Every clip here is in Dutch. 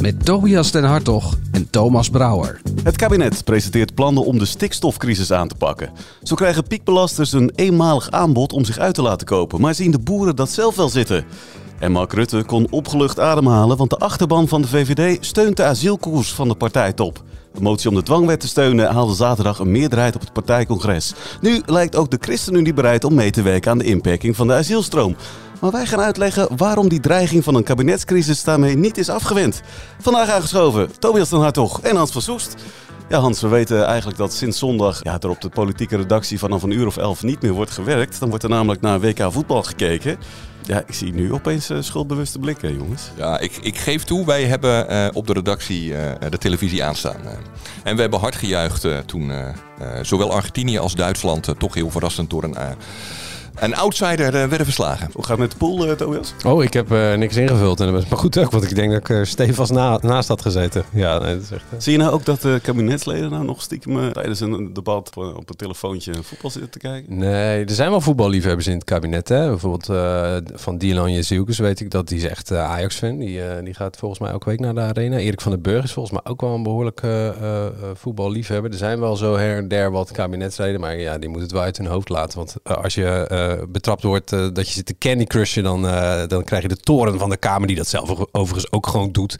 Met Tobias den Hartog en Thomas Brouwer. Het kabinet presenteert plannen om de stikstofcrisis aan te pakken. Zo krijgen piekbelasters een eenmalig aanbod om zich uit te laten kopen. Maar zien de boeren dat zelf wel zitten? En Mark Rutte kon opgelucht ademhalen, want de achterban van de VVD steunt de asielkoers van de partijtop. De motie om de dwangwet te steunen haalde zaterdag een meerderheid op het partijcongres. Nu lijkt ook de ChristenUnie bereid om mee te werken aan de inperking van de asielstroom. Maar wij gaan uitleggen waarom die dreiging van een kabinetscrisis daarmee niet is afgewend. Vandaag aangeschoven Tobias den Hartog en Hans van Soest. Ja, Hans, we weten eigenlijk dat sinds zondag ja, er op de politieke redactie vanaf een uur of elf niet meer wordt gewerkt. Dan wordt er namelijk naar WK voetbal gekeken. Ja, ik zie nu opeens uh, schuldbewuste blikken, jongens. Ja, ik, ik geef toe, wij hebben uh, op de redactie uh, de televisie aanstaan. en we hebben hard gejuicht toen zowel Argentinië als Duitsland toch heel verrassend door een een outsider uh, werden verslagen. Hoe gaat het met de pool, uh, Tobias? Oh, ik heb uh, niks ingevuld. En dat was maar goed ook, want ik denk dat ik er stevast na, naast had gezeten. Ja, nee, dat is echt, Zie je nou ook dat de kabinetsleden nou nog stiekem tijdens een debat op, op een telefoontje voetbal zitten te kijken? Nee, er zijn wel voetballiefhebbers in het kabinet. Hè? Bijvoorbeeld van Dylan Jezielkes weet ik dat. Die is echt Ajax-fan. Die, die gaat volgens mij elke week naar de arena. Erik van den Burg is volgens mij ook wel een behoorlijke voetballiefhebber. Er zijn wel zo her en der wat kabinetsleden. Maar ja, die moeten het wel uit hun hoofd laten. Want als je betrapt wordt uh, dat je zit te candy crushen, dan, uh, dan krijg je de toren van de Kamer, die dat zelf overigens ook gewoon doet,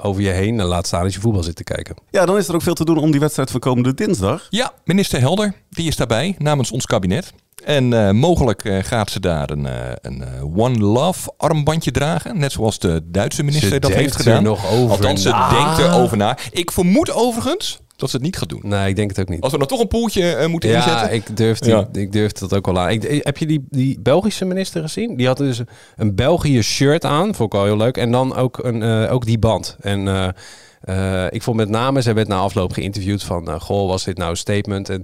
over je heen. En laat staan als je voetbal zit te kijken. Ja, dan is er ook veel te doen om die wedstrijd van komende dinsdag. Ja, minister Helder, die is daarbij namens ons kabinet. En uh, mogelijk uh, gaat ze daar een, uh, een One Love armbandje dragen. Net zoals de Duitse minister ze dat heeft gedaan. Nog over Althans, ze denkt erover na. Ik vermoed overigens dat ze het niet gaat doen. Nee, ik denk het ook niet. Als we dan toch een poeltje uh, moeten ja, inzetten. Ik durf, die, ja, ik durf dat ook wel aan. Ik, heb je die, die Belgische minister gezien? Die had dus een België shirt aan. Vond ik wel heel leuk. En dan ook, een, uh, ook die band. En uh, ik vond met name, zij werd na afloop geïnterviewd van... Goh, was dit nou een statement? En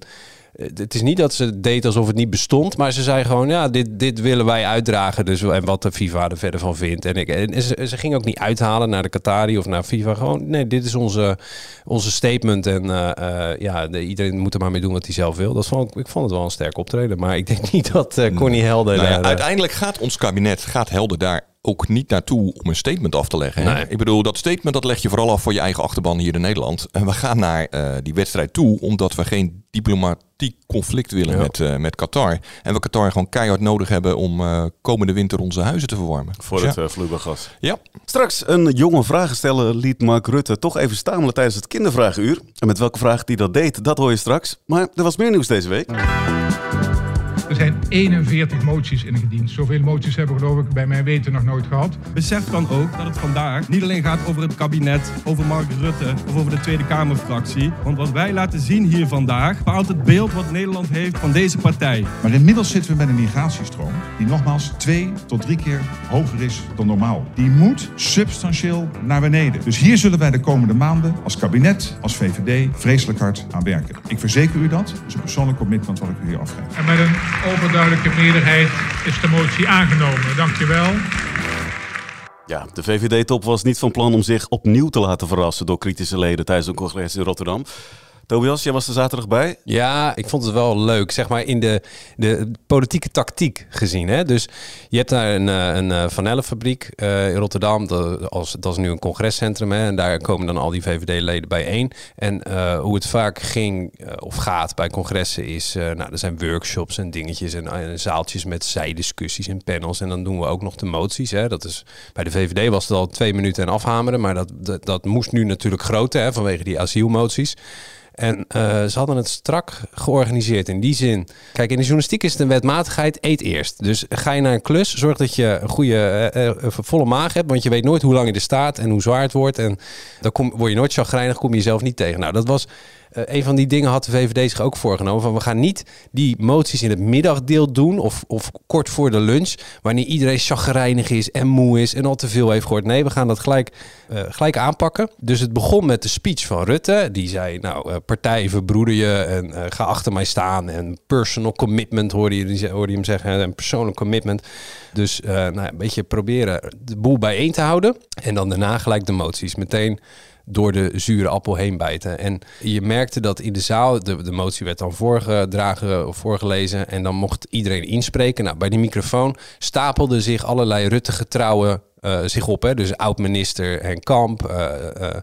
het is niet dat ze deed alsof het niet bestond, maar ze zei gewoon, ja, dit, dit willen wij uitdragen. Dus, en wat de FIFA er verder van vindt. En, ik, en ze, ze ging ook niet uithalen naar de Qatari of naar FIFA. Gewoon, nee, dit is onze, onze statement. En uh, uh, ja, de, iedereen moet er maar mee doen wat hij zelf wil. Dat vond, ik vond het wel een sterk optreden. Maar ik denk niet dat uh, Connie Helder... Nou ja, uiteindelijk gaat ons kabinet, gaat Helder daar ook niet naartoe om een statement af te leggen. Nee. Ik bedoel, dat statement dat leg je vooral af voor je eigen achterban hier in Nederland. En we gaan naar uh, die wedstrijd toe omdat we geen diplomatiek conflict willen Ja. met, uh, met Qatar. En we Qatar gewoon keihard nodig hebben om uh, komende winter onze huizen te verwarmen. Voor Dus het ja. uh, vloeibaargas. Ja. Straks een jonge vragensteller liet Mark Rutte toch even stamelen tijdens het kindervragenuur. En met welke vraag die dat deed, dat hoor je straks. Maar er was meer nieuws deze week. Er zijn 41 moties ingediend. Zoveel moties hebben we geloof ik bij mijn weten nog nooit gehad. Besef dan ook dat het vandaag niet alleen gaat over het kabinet, over Mark Rutte of over de Tweede Kamerfractie. Want wat wij laten zien hier vandaag bepaalt het beeld wat Nederland heeft van deze partij. Maar inmiddels zitten we met een migratiestroom die nogmaals twee tot drie keer hoger is dan normaal. Die moet substantieel naar beneden. Dus hier zullen wij de komende maanden als kabinet, als VVD, vreselijk hard aan werken. Ik verzeker u dat. Dat is een persoonlijk commitment wat ik u hier afgeef. En met een overduidelijke meerderheid is de motie aangenomen. Dankjewel. Ja, de VVD-top was niet van plan om zich opnieuw te laten verrassen door kritische leden tijdens een congres in Rotterdam. Tobias, jij was er zaterdag bij. Ja, ik vond het wel leuk, zeg maar in de, de politieke tactiek gezien. Hè? Dus je hebt daar een, eh, een eh, vanillefabriek uh, in Rotterdam. Dat, als, dat is nu een congrescentrum. Hè? En daar komen dan al die VVD-leden bijeen. En hoe het vaak ging of gaat bij congressen is... Nou, er zijn workshops en dingetjes en, en zaaltjes met zijdiscussies en panels. En dan doen we ook nog de moties. Hè? Dat is, bij de VVD was het al twee minuten en afhameren. Maar dat, dat, dat moest nu natuurlijk groter hè, vanwege die asielmoties. En uh, ze hadden het strak georganiseerd in die zin. Kijk, in de journalistiek is het een wetmatigheid, eet eerst. Dus ga je naar een klus, zorg dat je een goede, uh, uh, volle maag hebt. Want je weet nooit hoe lang je er staat en hoe zwaar het wordt. En dan kom, word je nooit chagrijnig, kom je jezelf niet tegen. Nou, dat was eh, een van die dingen had de VVD zich ook voorgenomen. Van we gaan niet die moties in het middagdeel doen of, of kort voor de lunch. Wanneer iedereen chagrijnig is en moe is en al te veel heeft gehoord. Nee, we gaan dat gelijk, eh, gelijk aanpakken. Dus het begon met de speech van Rutte. Die zei, nou, eh, partij verbroeder je en ga achter mij staan. En personal commitment hoorde je, hem zeggen. En personal commitment. Dus nou, een beetje proberen de boel bijeen te houden. En dan daarna gelijk de moties. Meteen door de zure appel heen bijten. En je merkte dat in de zaal, de, de motie werd dan voorgedragen of voorgelezen en dan mocht iedereen inspreken. Nou, bij die microfoon stapelden zich allerlei Rutte-getrouwen eh, zich op. Hè? Dus oud-minister Henk Kamp, eh, eh,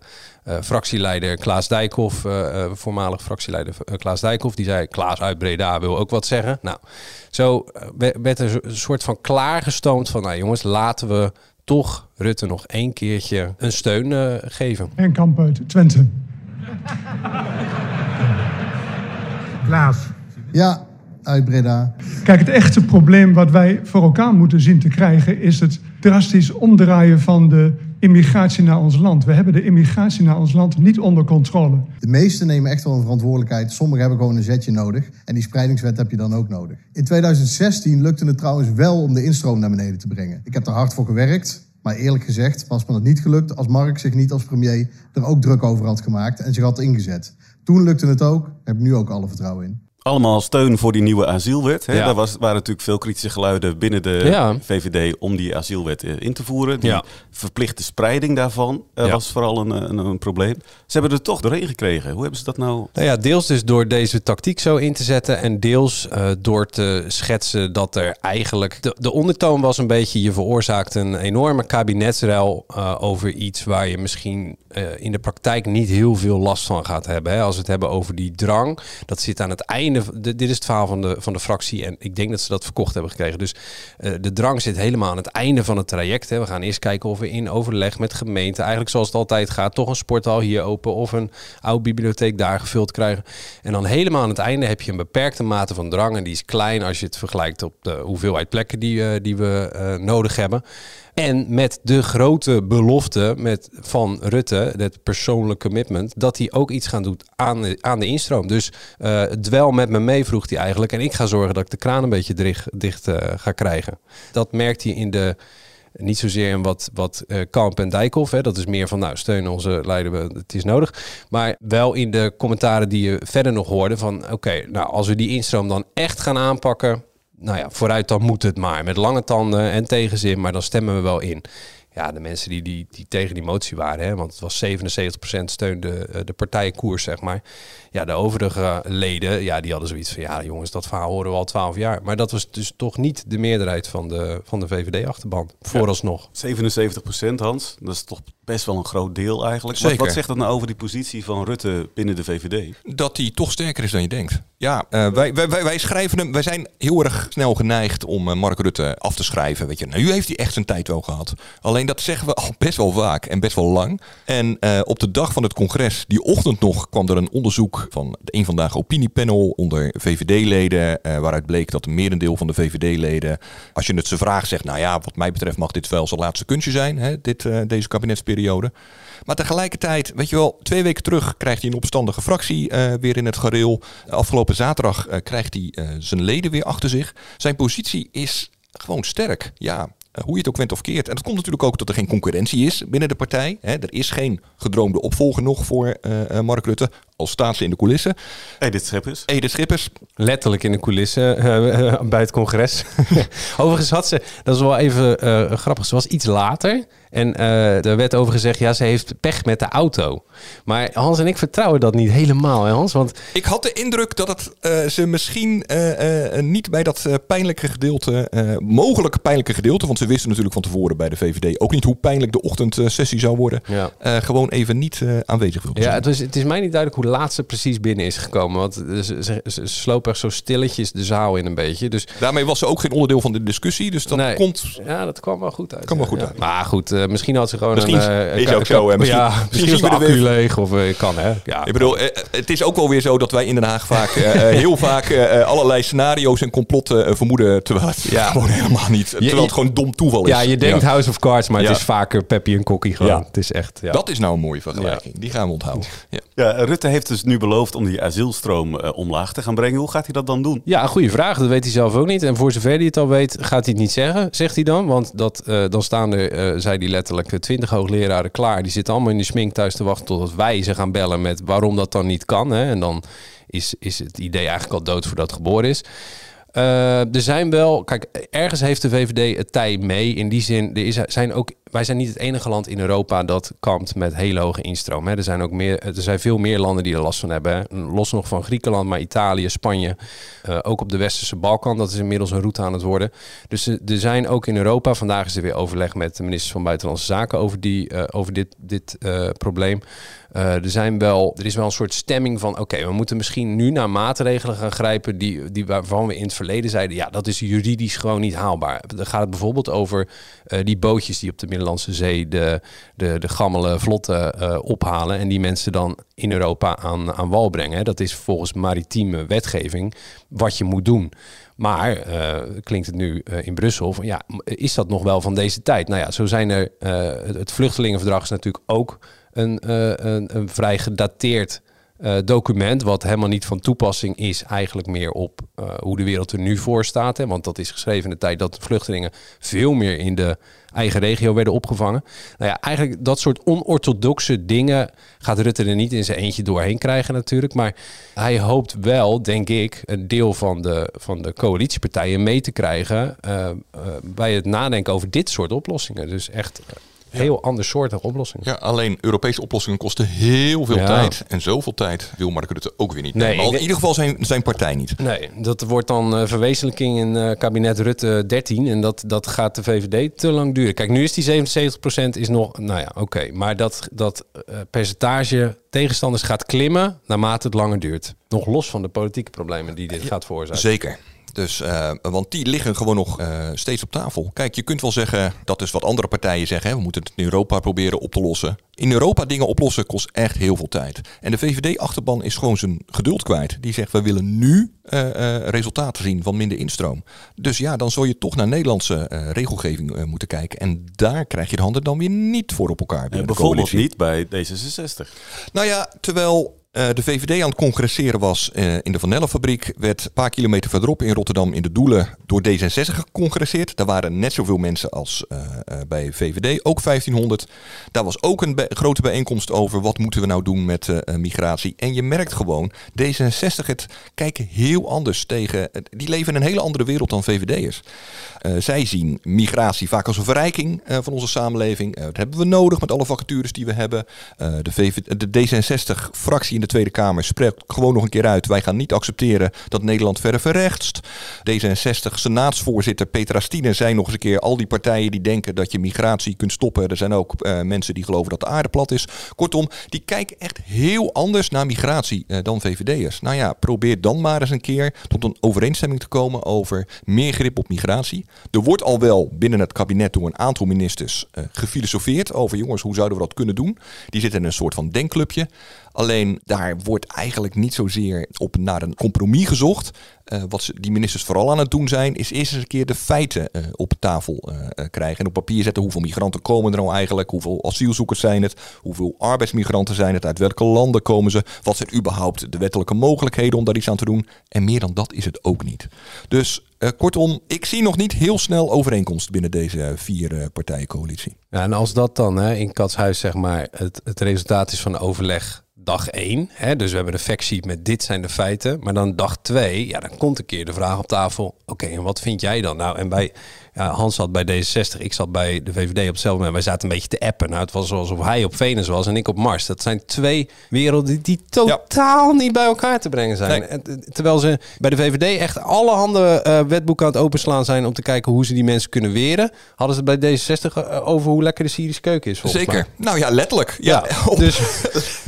fractieleider Klaas Dijkhoff, voormalig fractieleider Klaas Dijkhoff, die zei Klaas uit Breda wil ook wat zeggen. Nou, zo we- werd er een soort van klaargestoomd van, nou jongens, laten we toch Rutte nog één keertje een steun eh, geven. En kamp uit Twente. Klaas. Ja, uit Breda. Kijk, het echte probleem wat wij voor elkaar moeten zien te krijgen is het drastisch omdraaien van de immigratie naar ons land. We hebben de immigratie naar ons land niet onder controle. De meesten nemen echt wel een verantwoordelijkheid. Sommigen hebben gewoon een zetje nodig. En die spreidingswet heb je dan ook nodig. In 2016 lukte het trouwens wel om de instroom naar beneden te brengen. Ik heb er hard voor gewerkt. Maar eerlijk gezegd was me dat niet gelukt als Mark zich niet als premier er ook druk over had gemaakt en zich had ingezet. Toen lukte het ook. Heb ik nu ook alle vertrouwen in. Allemaal steun voor die nieuwe asielwet. Hè? Ja. Daar was, waren natuurlijk veel kritische geluiden binnen de Ja. VVD om die asielwet eh, in te voeren. Die Ja. verplichte spreiding daarvan eh, was vooral een, eh, een, een probleem. Ze hebben er toch doorheen gekregen. Hoe hebben ze dat nou? Nou ja, deels dus door deze tactiek zo in te zetten en deels door te schetsen dat er eigenlijk... De, de ondertoon was een beetje, je veroorzaakt een enorme kabinetsruil eh, over iets waar je misschien in de praktijk niet heel veel last van gaat hebben. Hè? Als we het hebben over die drang, dat zit aan het einde. De- dit is het verhaal van de, van de fractie en ik denk dat ze dat verkocht hebben gekregen. Dus eh, de drang zit helemaal aan het einde van het traject. Hè? We gaan eerst kijken of we in overleg met gemeenten, eigenlijk zoals het altijd gaat, toch een sporthal hier open of een oude bibliotheek daar gevuld krijgen. En dan helemaal aan het einde heb je een beperkte mate van drang en die is klein als je het vergelijkt op de hoeveelheid plekken die, eh, die we eh, nodig hebben. En met de grote belofte met, van Rutte, het persoonlijk commitment, dat hij ook iets gaat doen aan de, aan de instroom. Dus eh dwel met me mee, vroeg hij eigenlijk. En ik ga zorgen dat ik de kraan een beetje dicht, eh, ga krijgen. Dat merkt hij in de. Niet zozeer in wat, wat eh, Kamp en Dijkhoff. Hè, dat is meer van, nou, steun onze leider, het is nodig. Maar wel in de commentaren die je verder nog hoorde van... oké, nou, als we die instroom dan echt gaan aanpakken... nou ja, vooruit dan moet het maar. Met lange tanden en tegenzin, maar dan stemmen we wel in. Ja, de mensen die, die, die tegen die motie waren, hè, want het was 77% steunde eh, de partijkoers, zeg maar. Ja, de overige leden, ja, die hadden zoiets van, ja jongens, dat verhaal horen we al 12 jaar. Maar dat was dus toch niet de meerderheid van de, van de VVD-achterban, vooralsnog. 77 procent, Hans. Dat is toch best wel een groot deel eigenlijk. Wat, Zeker. wat zegt dat nou over die positie van Rutte binnen de VVD? dat hij toch sterker is dan je denkt. Ja, eh, wij, wij, wij, wij schrijven hem. Wij zijn heel erg snel geneigd om eh, Mark Rutte af te schrijven. Weet je, nu heeft hij echt zijn tijd wel gehad. Alleen dat zeggen we al best wel vaak en best wel lang. En eh, op de dag van het congres, die ochtend nog, kwam er een onderzoek van de Eén Vandaag opiniepanel onder VVD-leden. waaruit bleek dat een merendeel van de VVD-leden, als je het ze vraagt, zegt: Nou ja, wat mij betreft mag dit wel zijn laatste kunstje zijn, hè, dit, deze kabinetsperiode. Maar tegelijkertijd, weet je wel, twee weken terug krijgt hij een opstandige fractie eh, weer in het gareel. Afgelopen zaterdag eh, krijgt hij eh, zijn leden weer achter zich. Zijn positie is gewoon sterk. Ja, hoe je het ook went of keert. En dat komt natuurlijk ook dat er geen concurrentie is binnen de partij. Hè, er is geen gedroomde opvolger nog voor eh, eh, Mark Rutte. Al staat ze in de coulissen. Edith Scheppers. Edith Schippers. Letterlijk in de coulissen bij het congres. Overigens had ze, dat is wel even eh, grappig, ze was iets later. En eh, er werd over gezegd, ja, ze heeft pech met de auto. Maar Hans en ik vertrouwen dat niet helemaal, hè Hans? Want Ik had de indruk dat het, eh, ze misschien eh, niet bij dat pijnlijke gedeelte, mogelijke pijnlijke gedeelte, want ze wisten natuurlijk van tevoren bij de VVD ook niet hoe pijnlijk de ochtendsessie zou worden, Ja. gewoon even niet aanwezig wilde Ja, zijn. het, was, het is mij niet duidelijk hoe laat ze precies binnen is gekomen. Want ze, ze, ze, sloop echt zo stilletjes de zaal in een beetje. Dus Daarmee was ze ook geen onderdeel van de discussie, dus dat Nee. komt... ja, dat kwam wel goed uit. Kwam wel ja. goed Ja. uit. Maar goed, eh, misschien had ze gewoon Misschien een... eh, is ook zo, hè. Misschien- ja, misschien misschien was zien de we accu weer- leeg of eh, kan, hè. Ja, Ik bedoel, het is ook wel weer zo dat wij in Den Haag vaak, heel vaak allerlei scenario's en complotten vermoeden. Terwijl het Ja. gewoon helemaal niet. Terwijl het gewoon dom toeval is. ja, je denkt Ja. House of Cards, maar Ja. het is vaker Peppy en Kokkie gewoon. Ja. Het is echt... Ja. Dat is nou een mooie vergelijking. Die gaan we onthouden. Ja. Ja, Rutte heeft dus nu beloofd om die asielstroom omlaag te gaan brengen. Hoe gaat hij dat dan doen? Ja, een goede vraag. Dat weet hij zelf ook niet. En voor zover hij het al weet, gaat hij het niet zeggen, zegt hij dan. Want dat, eh, dan staan er, eh, zei hij letterlijk, twintig hoogleraren klaar. Die zitten allemaal in de smink thuis te wachten totdat wij ze gaan bellen met waarom dat dan niet kan. Hè? En dan is, is het idee eigenlijk al dood voordat het geboren is. Eh, er zijn wel, kijk, ergens heeft de VVD het tij mee. In die zin, er is, zijn ook, wij zijn niet het enige land in Europa dat kampt met hele hoge instroom. Hè. Er, zijn ook meer, er zijn veel meer landen die er last van hebben. Los nog van Griekenland, maar Italië, Spanje. eh, ook op de Westerse Balkan, dat is inmiddels een route aan het worden. Dus er zijn ook in Europa, vandaag is er weer overleg met de ministers van Buitenlandse Zaken over, die, eh, over dit, dit probleem. Eh, er, zijn wel, er is wel een soort stemming van: oké, we moeten misschien nu naar maatregelen gaan grijpen. Die, die waarvan we in het verleden zeiden: ja, dat is juridisch gewoon niet haalbaar. Dan gaat het bijvoorbeeld over eh, die bootjes die op de Middellandse Zee de, de, de gammele vlotten eh, ophalen. En die mensen dan in Europa aan, aan wal brengen. Dat is volgens maritieme wetgeving wat je moet doen. Maar klinkt het nu in Brussel van ja, is dat nog wel van deze tijd? Nou ja, zo zijn er. het vluchtelingenverdrag is natuurlijk ook een, eh, een, een vrij gedateerd eh, document, wat helemaal niet van toepassing is, eigenlijk meer op eh, hoe de wereld er nu voor staat. Hè? Want dat is geschreven in de tijd dat vluchtelingen veel meer in de eigen regio werden opgevangen. Nou ja, eigenlijk dat soort onorthodoxe dingen gaat Rutte er niet in zijn eentje doorheen krijgen natuurlijk. Maar hij hoopt wel, denk ik, een deel van de, van de coalitiepartijen mee te krijgen bij het nadenken over dit soort oplossingen. Dus echt heel andersoortige oplossingen. Ja, alleen Europese oplossingen kosten heel veel tijd. En zoveel tijd wil Mark Rutte ook weer niet Nee, in ieder geval zijn, zijn partij niet. Nee, dat wordt dan eh, verwezenlijking in eh, kabinet Rutte 13. En dat, dat gaat de VVD te lang duren. Kijk, nu is die 77% is nog, nou ja, oké. Maar dat, dat eh, percentage tegenstanders gaat klimmen naarmate het langer duurt. Nog los van de politieke problemen die dit gaat veroorzaken. Zeker. Dus, eh, want die liggen gewoon nog eh, steeds op tafel. Kijk, je kunt wel zeggen, dat is wat andere partijen zeggen. Hè, we moeten het in Europa proberen op te lossen. In Europa dingen oplossen kost echt heel veel tijd. En de VVD-achterban is gewoon zijn geduld kwijt. Die zegt, we willen nu eh, resultaten zien van minder instroom. Dus ja, dan zul je toch naar Nederlandse regelgeving moeten kijken. En daar krijg je de handen dan weer niet voor op elkaar. Bijvoorbeeld niet bij D66. Nou ja, terwijl eh, de VVD aan het congresseren was eh, in de Van Nellenfabriek, werd een paar kilometer verderop in Rotterdam in de Doelen door D66 gecongresseerd. Daar waren net zoveel mensen als eh, bij VVD, ook 1500. Daar was ook een grote bijeenkomst over wat moeten we nou doen met migratie. En je merkt gewoon, D66 het kijken heel anders tegen, die leven in een hele andere wereld dan VVD'ers. Eh, zij zien migratie vaak als een verrijking eh, van onze samenleving. Eh, dat hebben we nodig met alle vacatures die we hebben. De, de D66-fractie in de Tweede Kamer spreekt gewoon nog een keer uit. Wij gaan niet accepteren dat Nederland verder verrechtst. D66-senaatsvoorzitter Petra Stine zei nog eens een keer... al die partijen die denken dat je migratie kunt stoppen. Er zijn ook mensen die geloven dat de aarde plat is. Kortom, die kijken echt heel anders naar migratie dan VVD'ers. Nou ja, probeer dan maar eens een keer tot een overeenstemming te komen... over meer grip op migratie. Er wordt al wel binnen het kabinet door een aantal ministers eh, gefilosofeerd... over jongens, hoe zouden we dat kunnen doen? Die zitten in een soort van denkclubje... Alleen daar wordt eigenlijk niet zozeer op naar een compromis gezocht. Eh, wat ze, die ministers vooral aan het doen zijn, is eerst eens een keer de feiten eh, op tafel eh, krijgen. En op papier zetten hoeveel migranten komen er nou eigenlijk, hoeveel asielzoekers zijn het, hoeveel arbeidsmigranten zijn het, uit welke landen komen ze, wat zijn überhaupt de wettelijke mogelijkheden om daar iets aan te doen. En meer dan dat is het ook niet. Dus kortom, ik zie nog niet heel snel overeenkomst binnen deze vier eh, partijencoalitie. Ja, en als dat dan hè, in Katshuis zeg maar het, het resultaat is van overleg dag 1. Hè, dus we hebben een factsheet met dit zijn de feiten. Maar dan dag 2, ja, dan komt een keer de vraag op tafel. Oké, en wat vind jij dan? Nou, en bij ja, Hans zat bij D66, ik zat bij de VVD op hetzelfde moment. Wij zaten een beetje te appen. Nou, het was alsof hij op Venus was en ik op Mars. Dat zijn twee werelden die, totaal niet bij elkaar te brengen zijn. Nee. Eh, Terwijl ze bij de VVD echt alle handen eh, wetboeken aan het openslaan zijn om te kijken hoe ze die mensen kunnen weren. Hadden ze het bij D66 eh, over hoe lekker de Syrische keuken is. Zeker. Nou ja, letterlijk. Ja, Ja, dus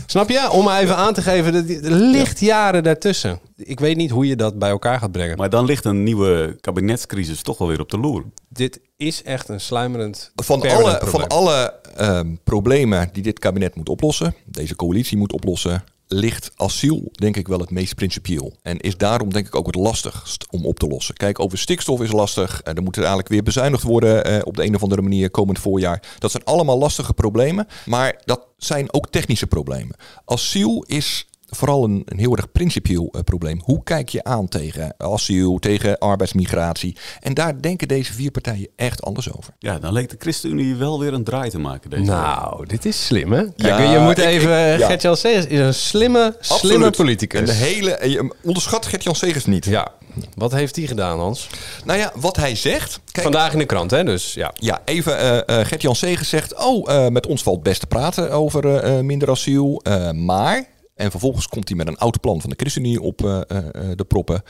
snap je? Om even aan te geven, er er ligt jaren daartussen. Ik weet niet hoe je dat bij elkaar gaat brengen. Maar dan ligt een nieuwe kabinetscrisis toch wel weer op de loer. Dit is echt een sluimerend Van alle, probleem. van alle ehm, problemen die dit kabinet moet oplossen, deze coalitie moet oplossen, ligt asiel denk ik wel het meest principieel. En is daarom denk ik ook het lastigst om op te lossen. Kijk, over stikstof is lastig. Er moet er eigenlijk weer bezuinigd worden eh, op de een of andere manier komend voorjaar. Dat zijn allemaal lastige problemen. Maar dat zijn ook technische problemen. Asiel is vooral een, een heel erg principieel eh, probleem. Hoe kijk je aan tegen asiel, tegen arbeidsmigratie? En daar denken deze vier partijen echt anders over. Ja, dan leek de ChristenUnie wel weer een draai te maken. Deze Nou, dit is slim, hè? Kijk, Ja, je moet ik- even... ik- ja. Gert-Jan Segers is een slimme, slimme Absoluut. politicus. En de hele, je onderschat Gert-Jan Segers niet. Ja. Wat heeft hij gedaan, Hans? Nou ja, wat hij zegt... Kijk, Vandaag in de krant, hè? Dus ja. Ja, even eh eh Gert-Jan Segers zegt... Oh, eh, met ons valt best te praten over eh, eh, minder asiel. eh, maar... En vervolgens komt hij met een oud plan van de ChristenUnie op eh, eh, eh, de proppen.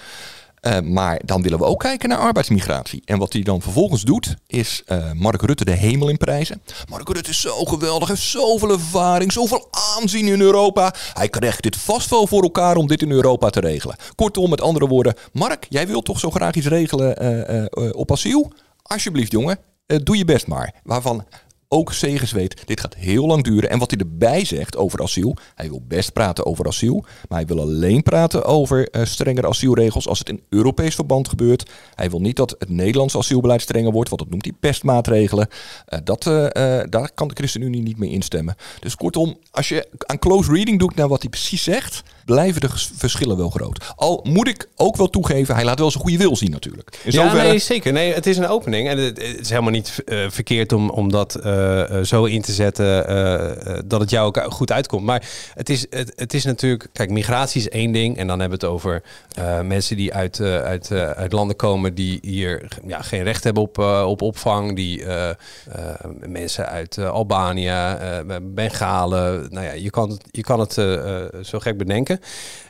Maar dan willen we ook kijken naar arbeidsmigratie. En wat hij dan vervolgens doet, is Mark Rutte de hemel in prijzen. Mark Rutte is zo geweldig, heeft zoveel ervaring, zoveel aanzien in Europa. Hij krijgt dit vast wel voor elkaar om dit in Europa te regelen. Kortom, met andere woorden, Mark, jij wilt toch zo graag iets regelen op asiel? Alsjeblieft, jongen, doe je best maar. Waarvan ook Segers weet, dit gaat heel lang duren. En wat hij erbij zegt over asiel, hij wil best praten over asiel, maar hij wil alleen praten over eh, strengere asielregels als het in Europees verband gebeurt. Hij wil niet dat het Nederlandse asielbeleid strenger wordt, want dat noemt hij pestmaatregelen. Eh, dat, eh, daar kan de ChristenUnie niet mee instemmen. Dus kortom, als je aan close reading doet naar wat hij precies zegt, blijven de verschillen wel groot. Al moet ik ook wel toegeven, hij laat wel zijn goede wil zien natuurlijk. In Ja, nee, zeker. Nee, het is een opening. En het, het is helemaal niet eh, verkeerd om, om dat eh, eh, zo in te zetten dat het jou ook goed uitkomt. Maar het is, het, het is natuurlijk... Kijk, migratie is één ding. En dan hebben we het over mensen die uit, uit, uit landen komen... die hier ja, geen recht hebben op, op opvang. Die mensen uit Albanië, Bengalen. Nou ja, je kan het, je kan het zo gek bedenken.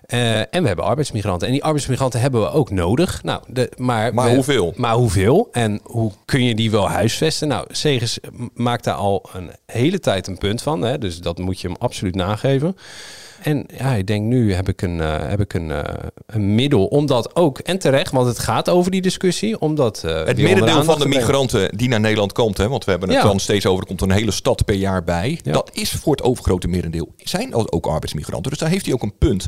Eh, en we hebben arbeidsmigranten. En die arbeidsmigranten hebben we ook nodig. Nou, de, maar Maar we- hoeveel? Maar hoeveel? En hoe kun je die wel huisvesten? Nou, Segers maakt daar al een hele tijd een punt van. Hè? Dus dat moet je hem absoluut nageven. En ja, ik denk nu heb ik een, eh, heb ik een, eh, een middel om dat ook, en terecht, want het gaat over die discussie, om dat eh, Het merendeel van de migranten die naar Nederland komt, hè, want we hebben het Ja. dan steeds over, er komt een hele stad per jaar bij. Ja. Dat is voor het overgrote merendeel, zijn ook arbeidsmigranten. Dus daar heeft hij ook een punt.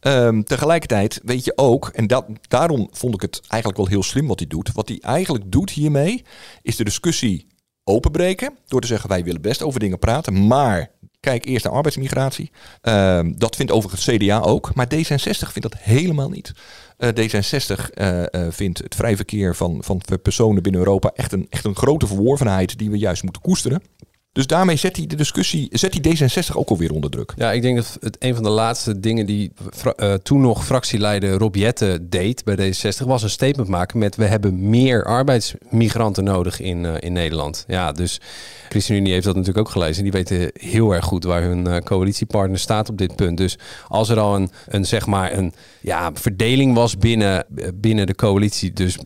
Ehm, tegelijkertijd weet je ook, en dat, daarom vond ik het eigenlijk wel heel slim wat hij doet. Wat hij eigenlijk doet hiermee, is de discussie openbreken. Door te zeggen, wij willen best over dingen praten, maar kijk eerst naar arbeidsmigratie. Ehm, dat vindt overigens CDA ook, maar D66 vindt dat helemaal niet. Eh, D66 eh, eh, vindt het vrij verkeer van, van personen binnen Europa echt een, echt een grote verworvenheid die we juist moeten koesteren. Dus daarmee zet hij de discussie, zet hij D66 ook alweer onder druk. Ja, ik denk dat het een van de laatste dingen die eh, toen nog fractieleider Rob Jette deed bij D66 was een statement maken met we hebben meer arbeidsmigranten nodig in, eh, in Nederland. Ja, dus ChristenUnie heeft dat natuurlijk ook gelezen. Die weten heel erg goed waar hun eh, coalitiepartner staat op dit punt. Dus als er al een, een zeg maar een ja, verdeling was binnen, binnen de coalitie, dus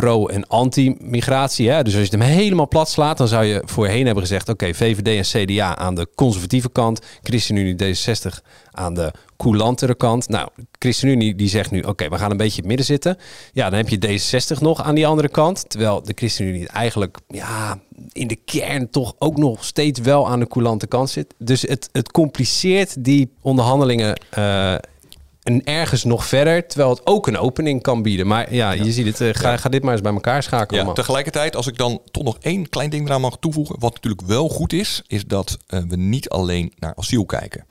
pro- en anti-migratie. Dus als je hem helemaal plat slaat, dan zou je voorheen hebben gezegd... oké, VVD en CDA aan de conservatieve kant... ChristenUnie D66 aan de coulantere kant. Nou, ChristenUnie die zegt nu... oké, we gaan een beetje in het midden zitten. Ja, dan heb je D66 nog aan die andere kant. Terwijl de ChristenUnie eigenlijk... ja, in de kern toch ook nog steeds wel aan de coulante kant zit. Dus het, het compliceert die onderhandelingen... eh, en ergens nog verder, terwijl het ook een opening kan bieden. Maar ja, je ziet het. eh, ga, ga dit maar eens bij elkaar schakelen. Ja, man. tegelijkertijd, als ik dan toch nog één klein ding eraan mag toevoegen. Wat natuurlijk wel goed is, is dat eh, we niet alleen naar asiel kijken.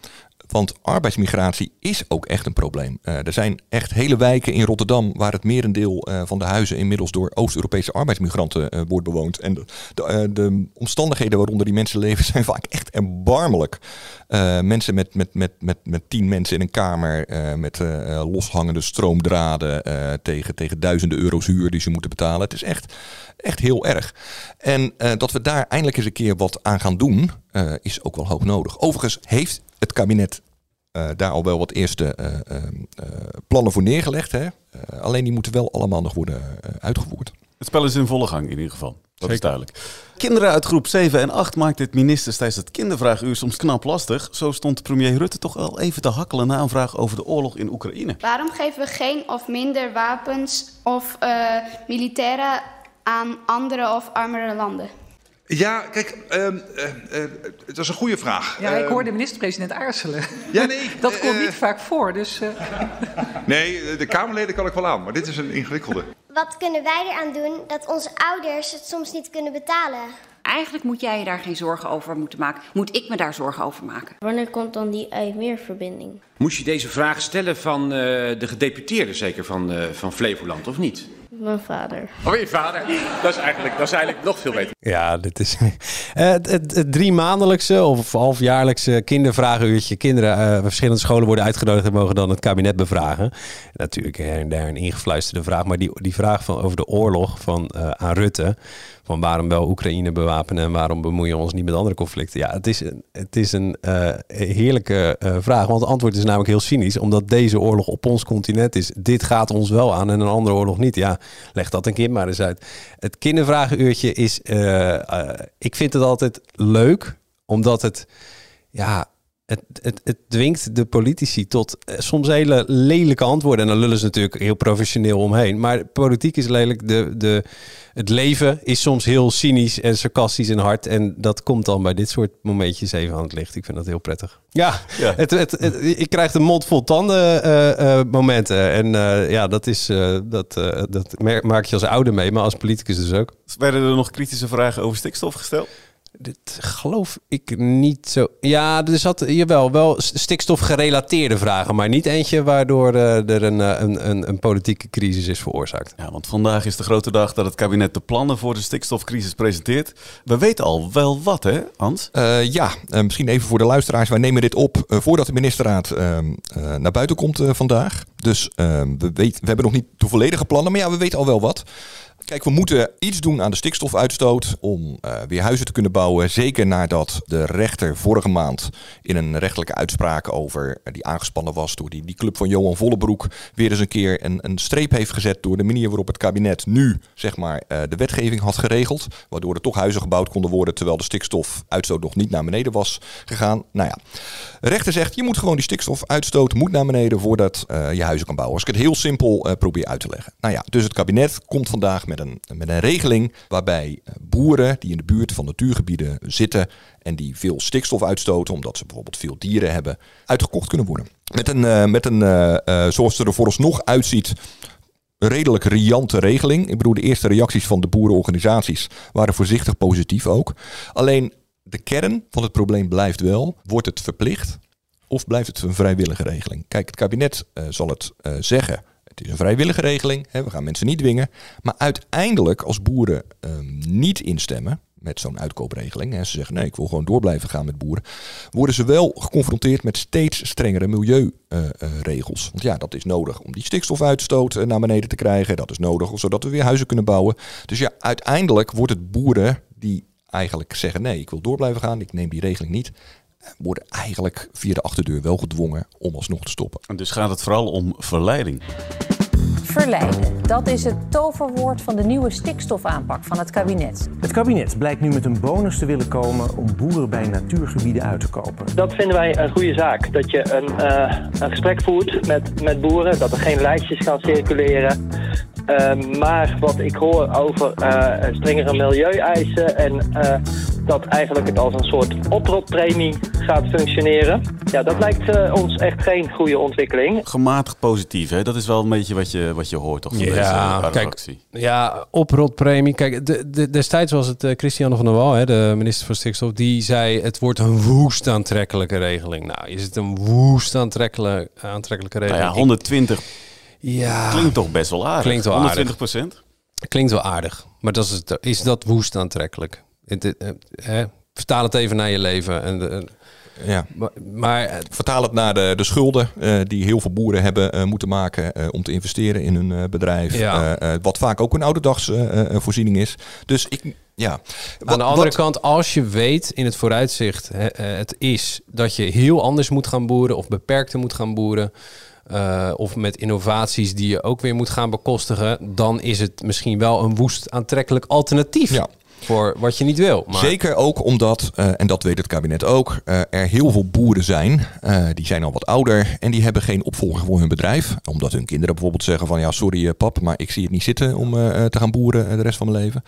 Want arbeidsmigratie is ook echt een probleem. Eh, er zijn echt hele wijken in Rotterdam waar het merendeel eh, van de huizen inmiddels door Oost-Europese arbeidsmigranten eh, wordt bewoond. En de, de, de omstandigheden waaronder die mensen leven zijn vaak echt erbarmelijk. Mensen met, met, met, met, met tien mensen in een kamer met loshangende stroomdraden tegen, tegen duizenden euro's huur die ze moeten betalen. Het is echt, echt heel erg. En dat we daar eindelijk eens een keer wat aan gaan doen, is ook wel hoog nodig. Overigens heeft het kabinet eh, daar al wel wat eerste eh, eh, eh, plannen voor neergelegd. Hè? Eh, alleen die moeten wel allemaal nog worden eh, uitgevoerd. Het spel is in volle gang in ieder geval. Dat is duidelijk. Kinderen uit groep 7 en 8 maakt dit ministers tijdens het kindervraaguur soms knap lastig. Zo stond premier Rutte toch wel even te hakkelen na een vraag over de oorlog in Oekraïne. Waarom geven we geen of minder wapens of uh, militairen aan andere of armere landen? Ja, kijk, uh, uh, dat is een goede vraag. Ja, ik hoor de minister-president aarzelen. Ja, nee. dat komt niet vaak voor, dus... Nee, de Kamerleden kan ik wel aan, maar dit is een ingewikkelde. Wat kunnen wij eraan doen dat onze ouders het soms niet kunnen betalen? Eigenlijk moet jij je daar geen zorgen over moeten maken. Moet ik me daar zorgen over maken? Wanneer komt dan die IJmeerverbinding? Moest je deze vraag stellen van uh, de gedeputeerde zeker van, uh, van Flevoland, of niet? Mijn vader. Oh, je vader? Dat is eigenlijk, dat is eigenlijk nog veel beter. Ja, dit is het, het, het drie maandelijkse of halfjaarlijkse kindervragenuurtje. Kinderen uh, verschillende scholen worden uitgenodigd en mogen dan het kabinet bevragen. Natuurlijk her en daar een ingefluisterde vraag. Maar die, die vraag van, over de oorlog van, uh, aan Rutte van waarom wel Oekraïne bewapenen en waarom bemoeien we ons niet met andere conflicten? Ja, het is, het is een uh, heerlijke uh, vraag, want het antwoord is namelijk heel cynisch, omdat deze oorlog op ons continent is. Dit gaat ons wel aan en een andere oorlog niet. Ja, leg dat een keer maar eens uit. Het kindervragenuurtje is, uh, ik vind het altijd leuk, omdat het, ja, het, het, het, dwingt de politici tot soms hele lelijke antwoorden. En dan lullen ze natuurlijk heel professioneel omheen. Maar politiek is lelijk. De, de, het leven is soms heel cynisch en sarcastisch en hard. En dat komt dan bij dit soort momentjes even aan het licht. Ik vind dat heel prettig. Ja, ja. Het, het, ik krijg een mond vol tanden uh, uh, momenten. En uh, ja, dat, is, dat, dat maak je als ouder mee, maar als politicus dus ook. Werden er nog kritische vragen over stikstof gesteld? Dit geloof ik niet zo. Ja, er zat jawel wel stikstof gerelateerde vragen, maar niet eentje waardoor uh, er een, een, een, een, politieke crisis is veroorzaakt. Ja, want vandaag is de grote dag dat het kabinet de plannen voor de stikstofcrisis presenteert. We weten al wel wat, hè, Hans? Uh, ja, uh, misschien even voor de luisteraars. Wij nemen dit op voordat de ministerraad naar buiten komt vandaag. Dus we, weet, we hebben nog niet de volledige plannen, maar ja, we weten al wel wat. Kijk, we moeten iets doen aan de stikstofuitstoot om uh, weer huizen te kunnen bouwen. Zeker nadat de rechter vorige maand in een rechtelijke uitspraak over uh, die aangespannen was door die, die club van Johan Vollebroek weer eens een keer een, een streep heeft gezet door de manier waarop het kabinet nu zeg maar uh, de wetgeving had geregeld, waardoor er toch huizen gebouwd konden worden terwijl de stikstofuitstoot nog niet naar beneden was gegaan. Nou ja, de rechter zegt je moet gewoon die stikstofuitstoot moet naar beneden voordat je huizen kan bouwen. Als ik het heel simpel probeer uit te leggen. Nou ja, dus het kabinet komt vandaag met een, met een regeling waarbij boeren die in de buurt van natuurgebieden zitten en die veel stikstof uitstoten, omdat ze bijvoorbeeld veel dieren hebben, uitgekocht kunnen worden. Met een, uh, met een uh, uh, zoals het er vooralsnog uitziet, redelijk riante regeling. Ik bedoel, de eerste reacties van de boerenorganisaties waren voorzichtig positief ook. Alleen de kern van het probleem blijft wel, wordt het verplicht of blijft het een vrijwillige regeling? Kijk, het kabinet zal het zeggen het is een vrijwillige regeling, hè, we gaan mensen niet dwingen. Maar uiteindelijk, als boeren um, niet instemmen met zo'n uitkoopregeling, en ze zeggen nee, ik wil gewoon door blijven gaan met boeren, worden ze wel geconfronteerd met steeds strengere milieuregels. Uh, Want ja, dat is nodig om die stikstofuitstoot uh, naar beneden te krijgen. Dat is nodig zodat we weer huizen kunnen bouwen. Dus ja, uiteindelijk wordt het boeren die eigenlijk zeggen nee, ik wil door blijven gaan, ik neem die regeling niet worden eigenlijk via de achterdeur wel gedwongen om alsnog te stoppen. En dus gaat het vooral om verleiding. Verleiden, dat is het toverwoord van de nieuwe stikstofaanpak van het kabinet. Het kabinet blijkt nu met een bonus te willen komen om boeren bij natuurgebieden uit te kopen. Dat vinden wij een goede zaak. Dat je een, uh, een gesprek voert met, met boeren, dat er geen lijstjes gaan circuleren. Uh, maar wat ik hoor over uh, strengere milieueisen en dat eigenlijk het als een soort oproeppremie gaat functioneren. Ja, dat lijkt uh, ons echt geen goede ontwikkeling. Gematigd positief, hè? dat is wel een beetje wat je, wat je hoort, toch? Van ja, deze kijk, ja, oprotpremie. Kijk, de, de, destijds was het uh, Christiane van der Wal, hè, de minister van Stikstof, die zei het wordt een woest aantrekkelijke regeling. Nou, is het een woest aantrekkelijke, aantrekkelijke regeling? Nou ja, 120 ja, klinkt toch best wel aardig. Klinkt wel 120 procent? Klinkt wel aardig, maar dat is, het, is dat woest aantrekkelijk? Het, het, hè, vertaal het even naar je leven. En, en ja. Maar, maar, vertaal het naar de, de schulden uh, die heel veel boeren hebben uh, moeten maken uh, om te investeren in hun bedrijf. Ja. wat vaak ook een ouderdags voorziening is. Dus ik, ja. Aan de andere wat... kant, als je weet in het vooruitzicht het is dat je heel anders moet gaan boeren of beperkter moet gaan boeren. Uh, of met innovaties die je ook weer moet gaan bekostigen, dan is het misschien wel een woest aantrekkelijk alternatief. Ja. Voor wat je niet wil. Maar... Zeker ook omdat, eh, en dat weet het kabinet ook, eh, er heel veel boeren zijn. eh, die zijn al wat ouder en die hebben geen opvolger voor hun bedrijf. Omdat hun kinderen bijvoorbeeld zeggen van ja, sorry pap, maar ik zie het niet zitten om te gaan boeren de rest van mijn leven.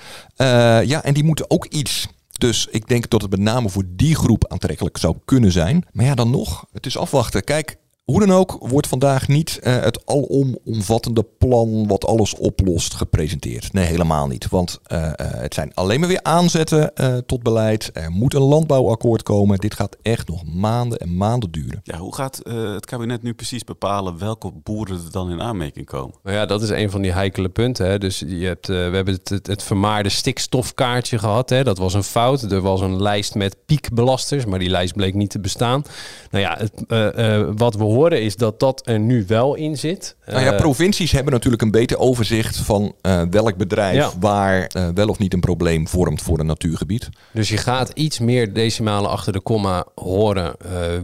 Ja, en die moeten ook iets. Dus ik denk dat het met name voor die groep aantrekkelijk zou kunnen zijn. Maar ja, dan nog, het is afwachten. Kijk, hoe dan ook wordt vandaag niet eh, het alomvattende plan wat alles oplost gepresenteerd. Nee, helemaal niet. Want eh, eh, het zijn alleen maar weer aanzetten eh, tot beleid. Er moet een landbouwakkoord komen. Dit gaat echt nog maanden en maanden duren. Ja, hoe gaat eh, het kabinet nu precies bepalen welke boeren er dan in aanmerking komen? Nou ja, dat is een van die heikele punten. Hè. Dus je hebt, eh, we hebben het, het, het vermaarde stikstofkaartje gehad. Hè. Dat was een fout. Er was een lijst met piekbelasters, maar die lijst bleek niet te bestaan. Nou ja, het, eh, eh, wat we horen is dat dat er nu wel in zit. Nou ja, Eh, provincies hebben natuurlijk een beter overzicht van eh, welk bedrijf Ja. waar eh, wel of niet een probleem vormt voor een natuurgebied. Dus je gaat iets meer decimalen achter de komma horen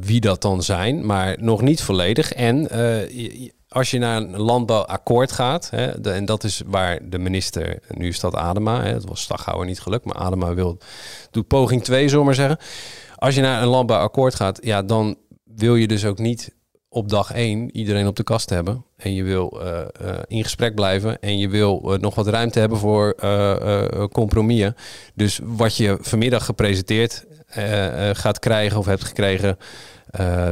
wie dat dan zijn, maar nog niet volledig. En als je naar een landbouwakkoord gaat, hè, de- en dat is waar de minister, nu is dat Adema, hè, het was Staghouwer niet gelukt, maar Adema wil, doet poging 2, zullen we maar zeggen. Als je naar een landbouwakkoord gaat, ja, dan wil je dus ook niet op dag 1 iedereen op de kast hebben. En je wil eh, eh, in gesprek blijven. En je wil eh, nog wat ruimte hebben voor compromissen. Dus wat je vanmiddag gepresenteerd gaat krijgen of hebt gekregen,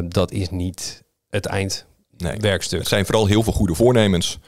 dat is niet het eindwerkstuk. Het zijn vooral heel veel goede voornemens.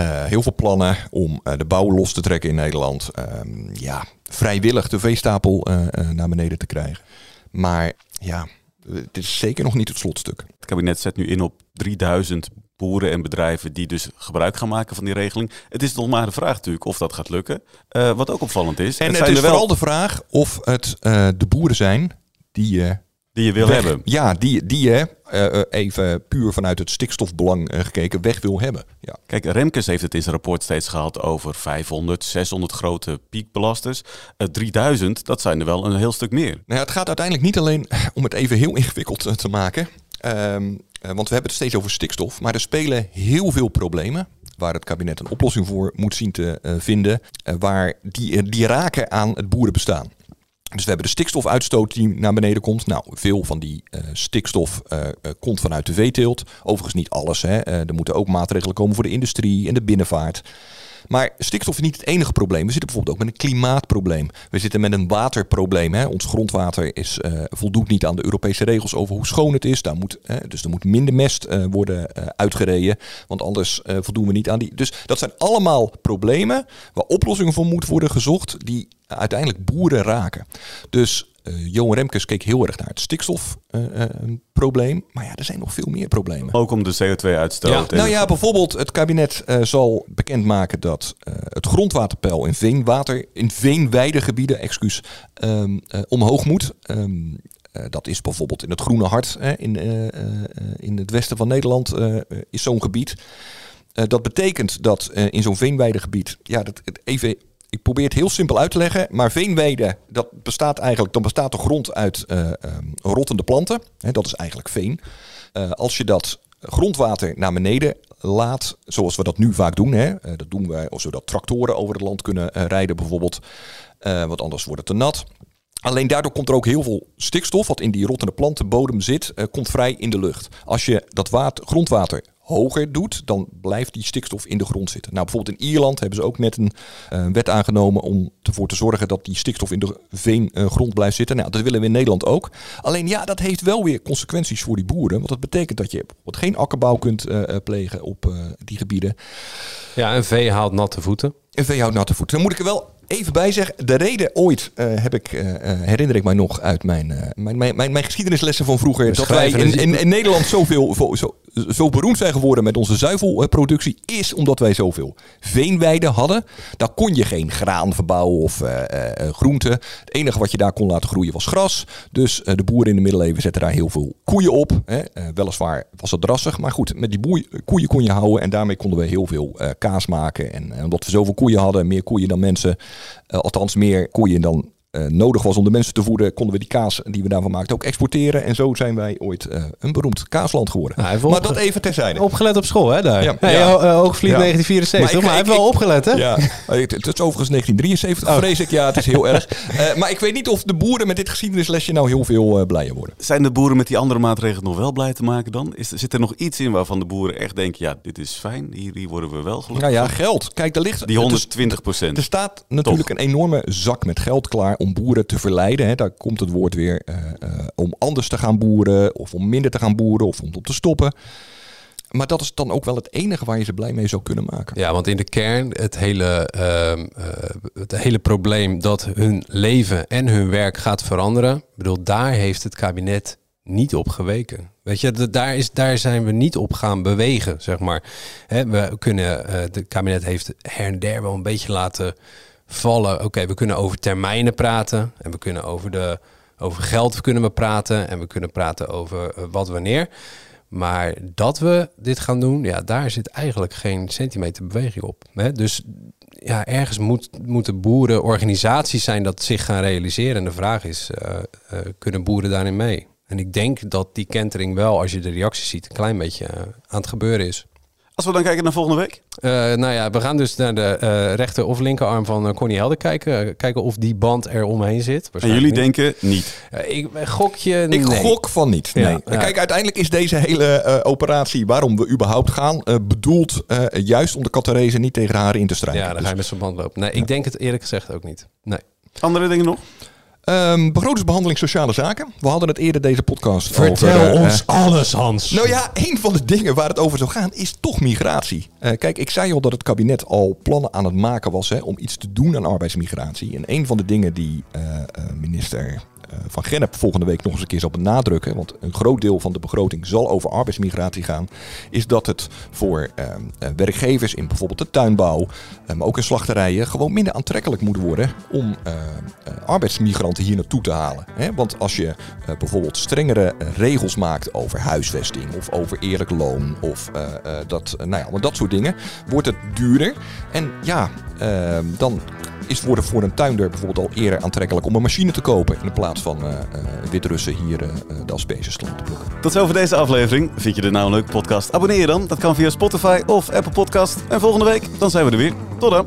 Heel veel plannen om de bouw los te trekken in Nederland. Ehm, ja, vrijwillig de veestapel naar beneden te krijgen. Maar ja, het is zeker nog niet het slotstuk. Het kabinet zet nu in op 3000 boeren en bedrijven die dus gebruik gaan maken van die regeling. Het is nog maar de vraag natuurlijk of dat gaat lukken. Eh, wat ook opvallend is. En het, zijn is wel vooral de vraag of het eh, de boeren zijn die je... die je wil weg- hebben. Ja, die, die je eh, eh, even puur vanuit het stikstofbelang eh, gekeken weg wil hebben. Ja. Kijk, Remkes heeft het in zijn rapport steeds gehad over 500, 600 grote piekbelasters. Eh 3000, dat zijn er wel een heel stuk meer. Nou ja, het gaat uiteindelijk niet alleen om het even heel ingewikkeld te maken. Ehm, eh, want we hebben het steeds over stikstof. Maar er spelen heel veel problemen. Waar het kabinet een oplossing voor moet zien te vinden. waar die, die raken aan het boerenbestaan. Dus we hebben de stikstofuitstoot die naar beneden komt. Nou, veel van die eh, stikstof eh, eh, komt vanuit de veeteelt. Overigens niet alles. Hè. Er moeten ook maatregelen komen voor de industrie en de binnenvaart. Maar stikstof is niet het enige probleem. We zitten bijvoorbeeld ook met een klimaatprobleem. We zitten met een waterprobleem. Hè. Ons grondwater is, voldoet niet aan de Europese regels over hoe schoon het is. Daar moet, dus er moet minder mest worden uitgereden. Want anders voldoen we niet aan die. Dus dat zijn allemaal problemen waar oplossingen voor moeten worden gezocht. Die uiteindelijk boeren raken. Dus eh, Johan Remkes keek heel erg naar het stikstofprobleem. maar ja, er zijn nog veel meer problemen. Ook om de CO2-uitstoot. Nou ja, bijvoorbeeld het kabinet eh, zal bekendmaken dat eh, het grondwaterpeil in veenwater, in veenweidegebieden, excuus, ehm, eh, omhoog moet. Ehm, eh, dat is bijvoorbeeld in het Groene Hart, hè, in, eh, eh, in het westen van Nederland, eh, is zo'n gebied. Eh, dat betekent dat eh, in zo'n veenweidegebied, ja, dat, het even, ik probeer het heel simpel uit te leggen, maar veenweide, dat bestaat eigenlijk, dan bestaat de grond uit ehm, rottende planten. Dat is eigenlijk veen. Eh, als je dat grondwater naar beneden laat, zoals we dat nu vaak doen, hè, eh, dat doen wij zodat tractoren over het land kunnen rijden bijvoorbeeld, want anders wordt het te nat. Alleen daardoor komt er ook heel veel stikstof, wat in die rottende plantenbodem zit, komt vrij in de lucht. Als je dat water, grondwater hoger doet, dan blijft die stikstof in de grond zitten. Nou, bijvoorbeeld in Ierland hebben ze ook net een eh, wet aangenomen om ervoor te zorgen dat die stikstof in de veengrond blijft zitten. Nou, dat willen we in Nederland ook. Alleen ja, dat heeft wel weer consequenties voor die boeren. Want dat betekent dat je bijvoorbeeld geen akkerbouw kunt eh, eh, plegen op eh, die gebieden. Ja, een vee haalt natte voeten. Een vee houdt natte voeten. Dan moet ik er wel even bij zeggen. De reden ooit eh, heb ik, eh, eh, herinner ik mij nog uit mijn, mijn, mijn, mijn, mijn geschiedenislessen van vroeger. Dat wij in, in, in Nederland zoveel, zo, zo, zo beroemd zijn geworden met onze zuivelproductie. Is omdat wij zoveel veenweiden hadden. Daar kon je geen graan verbouwen of groenten. Het enige wat je daar kon laten groeien was gras. Dus de boeren in de middeleeuwen zetten daar heel veel koeien op. Hè. Weliswaar was het drassig. Maar goed, met die boei- koeien kon je houden. En daarmee konden we heel veel kaas maken. En omdat we zoveel koeien hadden, meer koeien dan mensen. Eh, althans, meer koeien dan eh, nodig was om de mensen te voeden, konden we die kaas die we daarvan maakten ook exporteren. En zo zijn wij ooit eh, een beroemd kaasland geworden. heeft maar opge- dat even terzijde. Opgelet op school, hè, daar? Ja, Hey, ja. eh, Hoogvliet Ja. 1974, maar, hij heeft wel opgelet, hè? Ja, maar het, het is overigens 1973, vrees ik. Ja, het is heel erg. Eh, maar ik weet niet of de boeren met dit geschiedenislesje nou heel veel eh, blijer worden. Zijn de boeren met die andere maatregelen nog wel blij te maken dan? Is, zit er nog iets in waarvan de boeren echt denken, ja, dit is fijn, hier, hier worden we wel gelukkig Nou ja, van? geld. Kijk, er ligt... Die het is- 120 procent. Er staat natuurlijk een enorme zak met geld klaar om boeren te verleiden. Hè. Daar komt het woord weer eh, eh, om anders te gaan boeren, of om minder te gaan boeren, of om te stoppen. Maar dat is dan ook wel het enige waar je ze blij mee zou kunnen maken. Ja, want in de kern het hele, ehm, eh, het hele probleem dat hun leven en hun werk gaat veranderen. Ik bedoel, daar heeft het kabinet niet op geweken. Weet je, daar, is, daar zijn we niet op gaan bewegen, zeg maar. We kunnen, het kabinet heeft her en der wel een beetje laten vallen. Oké, we kunnen over termijnen praten en we kunnen over, de, over geld kunnen we praten en we kunnen praten over eh, wat wanneer. Maar dat we dit gaan doen, ja, daar zit eigenlijk geen centimeter beweging op. Hè? Dus ja, ergens moet, moeten boeren organisaties zijn dat zich gaan realiseren. En de vraag is, eh, eh, kunnen boeren daarin mee? En ik denk dat die kentering wel, als je de reacties ziet, een klein beetje aan het gebeuren is. Als we dan kijken naar volgende week. Eh, nou ja, we gaan dus naar de eh, rechter of linkerarm van uh, Connie Helder kijken. Kijken of die band er omheen zit. En jullie denken niet. Ik gok je Ik nee. gok van niet. Ja, Nee. ja. Kijk, uiteindelijk is deze hele eh, operatie waarom we überhaupt gaan, eh, bedoeld eh, juist om de Catarese niet tegen haar in te strijden. Ja, dan ga je met zo'n band lopen. Nee, ik denk het eerlijk gezegd ook niet. Nee. Andere dingen nog? Ehm, begrotingsbehandeling sociale zaken. We hadden het eerder deze podcast Vertel over. ons eh, alles, Hans. Nou ja, een van de dingen waar het over zou gaan is toch migratie. Eh, kijk, ik zei al dat het kabinet al plannen aan het maken was hè, om iets te doen aan arbeidsmigratie. En een van de dingen die eh, minister Van Gennep volgende week nog eens een keer zal benadrukken, want een groot deel van de begroting zal over arbeidsmigratie gaan, is dat het voor eh, eh, werkgevers in bijvoorbeeld de tuinbouw, eh, maar ook in slachterijen, gewoon minder aantrekkelijk moet worden om eh, eh, arbeidsmigranten hier naartoe te halen. Want als je eh, bijvoorbeeld strengere eh, regels maakt over huisvesting of over eerlijk loon of eh, eh, dat, eh, nou ja, maar dat soort dingen, wordt het duurder. En ja, eh, dan is het worden voor een tuinder bijvoorbeeld al eerder aantrekkelijk om een machine te kopen in plaats van eh, eh, Wit-Russen hier eh, eh, de asperges te laten plukken. Tot zover deze aflevering. Vind je dit nou een leuke podcast? Abonneer je dan. Dat kan via Spotify of Apple Podcast. En volgende week, dan zijn we er weer. Tot dan.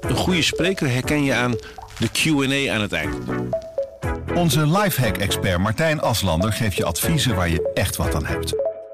Een goede spreker herken je aan de Q&A aan het eind. Onze lifehack-expert Martijn Aslander geeft je adviezen waar je echt wat aan hebt.